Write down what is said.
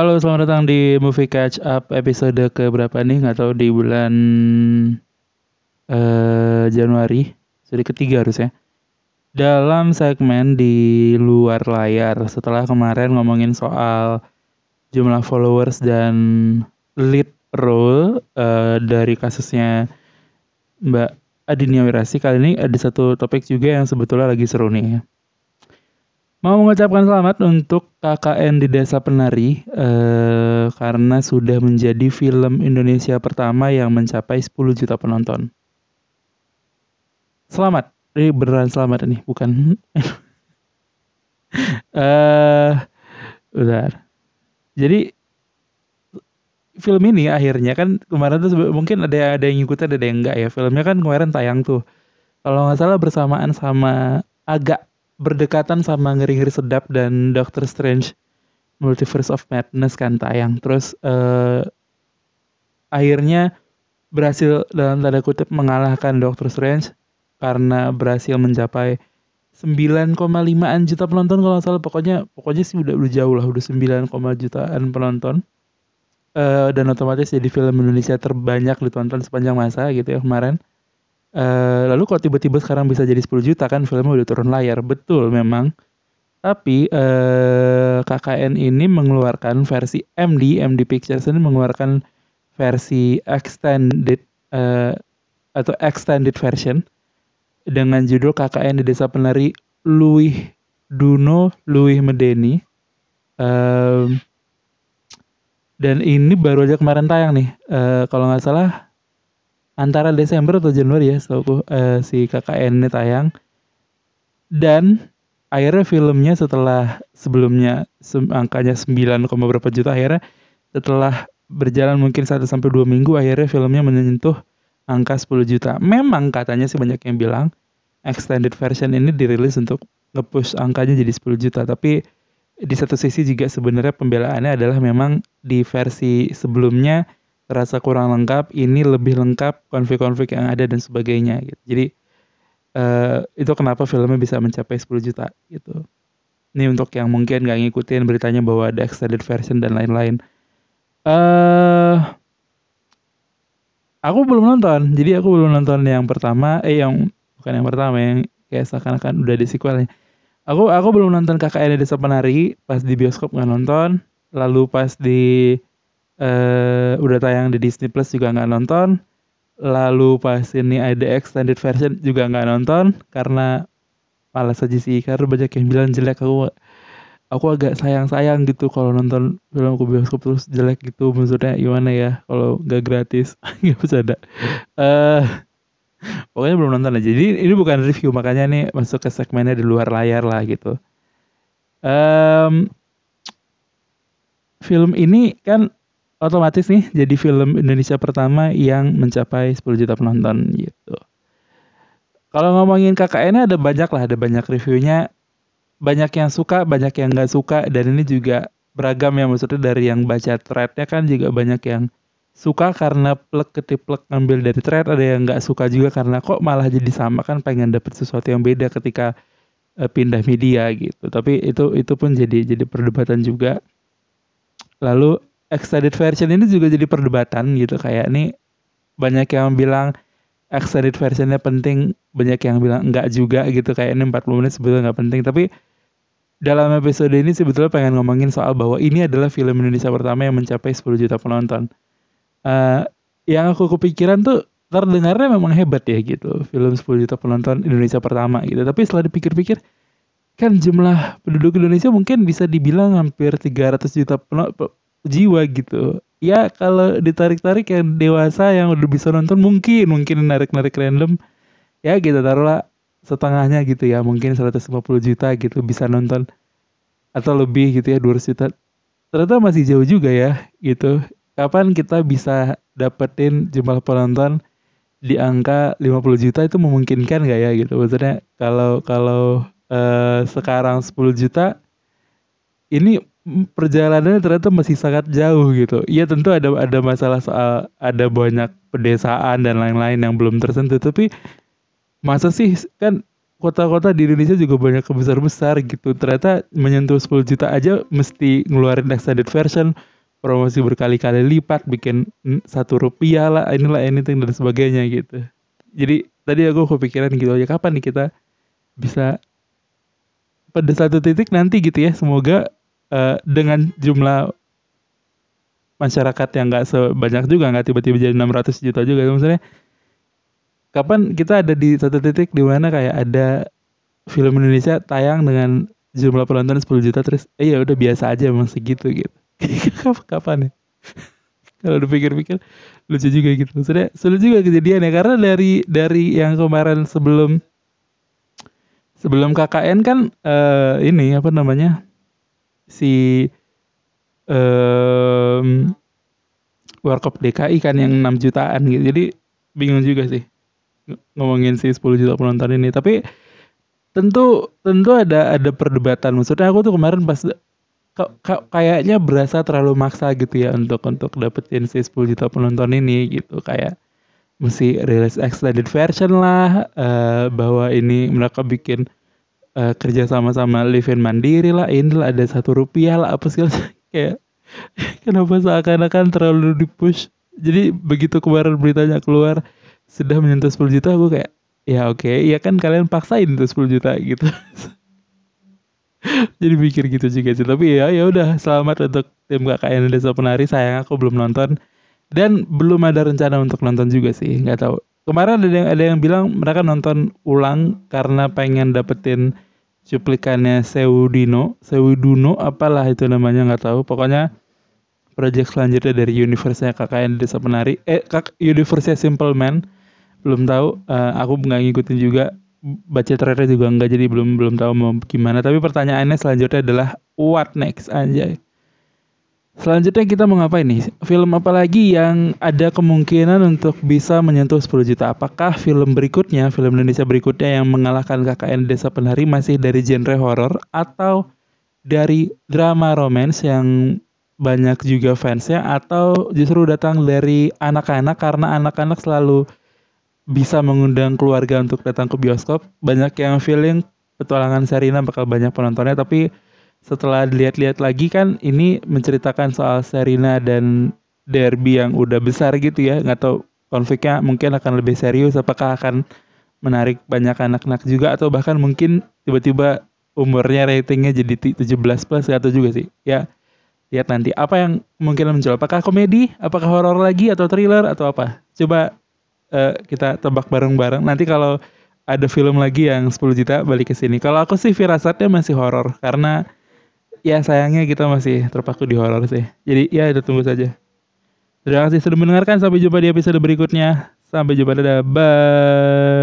Halo, selamat datang di Movie Catch Up episode ke berapa nih? Nggak tahu di bulan uh, Januari, episode ketiga harusnya. Dalam segmen di luar layar, setelah kemarin ngomongin soal jumlah followers dan lead role uh, dari kasusnya Mbak Adinia Wirasi, kali ini ada satu topik juga yang sebetulnya lagi seru nih. Mau mengucapkan selamat untuk KKN di Desa Penari eh, karena sudah menjadi film Indonesia pertama yang mencapai 10 juta penonton. Selamat, ini beneran selamat ini, bukan? eh. Jadi film ini akhirnya kan kemarin tuh mungkin ada ada yang ngikutin ada yang enggak ya. Filmnya kan kemarin tayang tuh. Kalau nggak salah bersamaan sama agak berdekatan sama ngeri-ngeri sedap dan Doctor Strange Multiverse of Madness kan tayang. Terus uh, akhirnya berhasil dalam tanda kutip mengalahkan Doctor Strange karena berhasil mencapai 9,5an juta penonton kalau salah. Pokoknya pokoknya sih udah udah jauh lah udah 9, jutaan penonton. Uh, dan otomatis jadi film Indonesia terbanyak ditonton sepanjang masa gitu ya kemarin Uh, lalu kalau tiba-tiba sekarang bisa jadi 10 juta kan filmnya udah turun layar. Betul memang. Tapi uh, eh, KKN ini mengeluarkan versi MD, MD Pictures ini mengeluarkan versi extended uh, atau extended version dengan judul KKN di Desa Penari Louis Duno Louis Medeni. Uh, dan ini baru aja kemarin tayang nih. Uh, kalau nggak salah antara Desember atau Januari ya setahu uh, si KKN ini tayang dan akhirnya filmnya setelah sebelumnya sem angkanya 9, berapa juta akhirnya setelah berjalan mungkin 1 sampai 2 minggu akhirnya filmnya menyentuh angka 10 juta. Memang katanya sih banyak yang bilang extended version ini dirilis untuk nge-push angkanya jadi 10 juta, tapi di satu sisi juga sebenarnya pembelaannya adalah memang di versi sebelumnya terasa kurang lengkap, ini lebih lengkap konflik-konflik yang ada dan sebagainya gitu. Jadi uh, itu kenapa filmnya bisa mencapai 10 juta gitu. Ini untuk yang mungkin gak ngikutin beritanya bahwa ada extended version dan lain-lain. Uh, aku belum nonton, jadi aku belum nonton yang pertama, eh yang bukan yang pertama yang kayak seakan-akan udah di sequelnya. Aku aku belum nonton KKN Desa Penari pas di bioskop nggak nonton, lalu pas di uh, udah tayang di Disney Plus juga nggak nonton. Lalu pas ini ada extended version juga nggak nonton karena malas aja sih karena banyak yang bilang jelek. Aku aku agak sayang-sayang gitu kalau nonton film ke bioskop terus jelek gitu. Maksudnya gimana ya kalau nggak gratis? Nggak bisa ada uh, pokoknya belum nonton aja. Jadi ini bukan review makanya nih masuk ke segmennya di luar layar lah gitu. Um, film ini kan otomatis nih jadi film Indonesia pertama yang mencapai 10 juta penonton gitu. Kalau ngomongin KKN ada banyak lah, ada banyak reviewnya. Banyak yang suka, banyak yang nggak suka, dan ini juga beragam ya maksudnya dari yang baca threadnya kan juga banyak yang suka karena plek ketiplek ngambil dari thread, ada yang nggak suka juga karena kok malah jadi sama kan pengen dapet sesuatu yang beda ketika uh, pindah media gitu. Tapi itu itu pun jadi jadi perdebatan juga. Lalu extended version ini juga jadi perdebatan gitu kayak ini banyak yang bilang extended versionnya penting banyak yang bilang enggak juga gitu kayak ini 40 menit sebetulnya nggak penting tapi dalam episode ini sebetulnya pengen ngomongin soal bahwa ini adalah film Indonesia pertama yang mencapai 10 juta penonton. Uh, yang aku kepikiran tuh terdengarnya memang hebat ya gitu film 10 juta penonton Indonesia pertama gitu tapi setelah dipikir-pikir kan jumlah penduduk Indonesia mungkin bisa dibilang hampir 300 juta jiwa gitu. Ya kalau ditarik-tarik yang dewasa yang udah bisa nonton mungkin mungkin narik-narik random. Ya gitu taruhlah setengahnya gitu ya mungkin 150 juta gitu bisa nonton. Atau lebih gitu ya 200 juta. Ternyata masih jauh juga ya gitu. Kapan kita bisa dapetin jumlah penonton di angka 50 juta itu memungkinkan gak ya gitu? Maksudnya kalau kalau uh, sekarang 10 juta ini perjalanannya ternyata masih sangat jauh gitu. Iya tentu ada ada masalah soal ada banyak pedesaan dan lain-lain yang belum tersentuh tapi masa sih kan kota-kota di Indonesia juga banyak besar-besar gitu. Ternyata menyentuh 10 juta aja mesti ngeluarin extended version promosi berkali-kali lipat bikin satu rupiah lah inilah anything dan sebagainya gitu jadi tadi aku kepikiran gitu aja kapan nih kita bisa pada satu titik nanti gitu ya semoga uh, dengan jumlah masyarakat yang nggak sebanyak juga nggak tiba-tiba jadi 600 juta juga. Maksudnya kapan kita ada di satu titik di mana kayak ada film Indonesia tayang dengan jumlah penonton 10 juta terus eh ya udah biasa aja emang segitu gitu. Kapan ya? Kalau dipikir-pikir lucu juga gitu. Maksudnya sulit juga kejadian ya karena dari dari yang kemarin sebelum sebelum KKN kan uh, ini apa namanya si um, Warkop DKI kan yang 6 jutaan gitu. Jadi bingung juga sih ngomongin si 10 juta penonton ini. Tapi tentu tentu ada ada perdebatan. Maksudnya aku tuh kemarin pas kayaknya berasa terlalu maksa gitu ya untuk untuk dapetin si 10 juta penonton ini gitu. Kayak mesti rilis extended version lah uh, bahwa ini mereka bikin uh, kerja sama-sama live in mandiri lah ini lah ada satu rupiah lah apa sih kayak kenapa seakan-akan terlalu di push jadi begitu kemarin beritanya keluar sudah menyentuh 10 juta aku kayak ya oke okay, ya kan kalian paksain tuh 10 juta gitu. Jadi mikir gitu juga sih tapi ya ya udah selamat untuk tim KKN Desa Penari. Sayang aku belum nonton. Dan belum ada rencana untuk nonton juga sih nggak tahu. Kemarin ada yang ada yang bilang mereka nonton ulang karena pengen dapetin cuplikannya Seudino. Seuduno apalah itu namanya nggak tahu. Pokoknya project selanjutnya dari universe-nya KKN Desa Penari. Eh universe-nya Simple Man. Belum tahu uh, aku nggak ngikutin juga. Baca trailer juga enggak jadi belum belum tahu mau gimana. Tapi pertanyaannya selanjutnya adalah what next aja selanjutnya kita mau ngapain nih film apa lagi yang ada kemungkinan untuk bisa menyentuh 10 juta apakah film berikutnya film Indonesia berikutnya yang mengalahkan KKN Desa Penari masih dari genre horor atau dari drama romance yang banyak juga fansnya atau justru datang dari anak-anak karena anak-anak selalu bisa mengundang keluarga untuk datang ke bioskop. Banyak yang feeling petualangan Serina bakal banyak penontonnya, tapi setelah dilihat-lihat lagi kan ini menceritakan soal Serina dan Derby yang udah besar gitu ya. Nggak tahu konfliknya mungkin akan lebih serius, apakah akan menarik banyak anak-anak juga atau bahkan mungkin tiba-tiba umurnya ratingnya jadi 17 plus atau juga sih. Ya, lihat nanti apa yang mungkin muncul. Apakah komedi, apakah horor lagi atau thriller atau apa? Coba uh, kita tebak bareng-bareng. Nanti kalau ada film lagi yang 10 juta balik ke sini. Kalau aku sih firasatnya masih horor karena ya sayangnya kita masih terpaku di horor sih. Jadi ya itu tunggu saja. Terima kasih sudah mendengarkan. Sampai jumpa di episode berikutnya. Sampai jumpa dadah. Bye.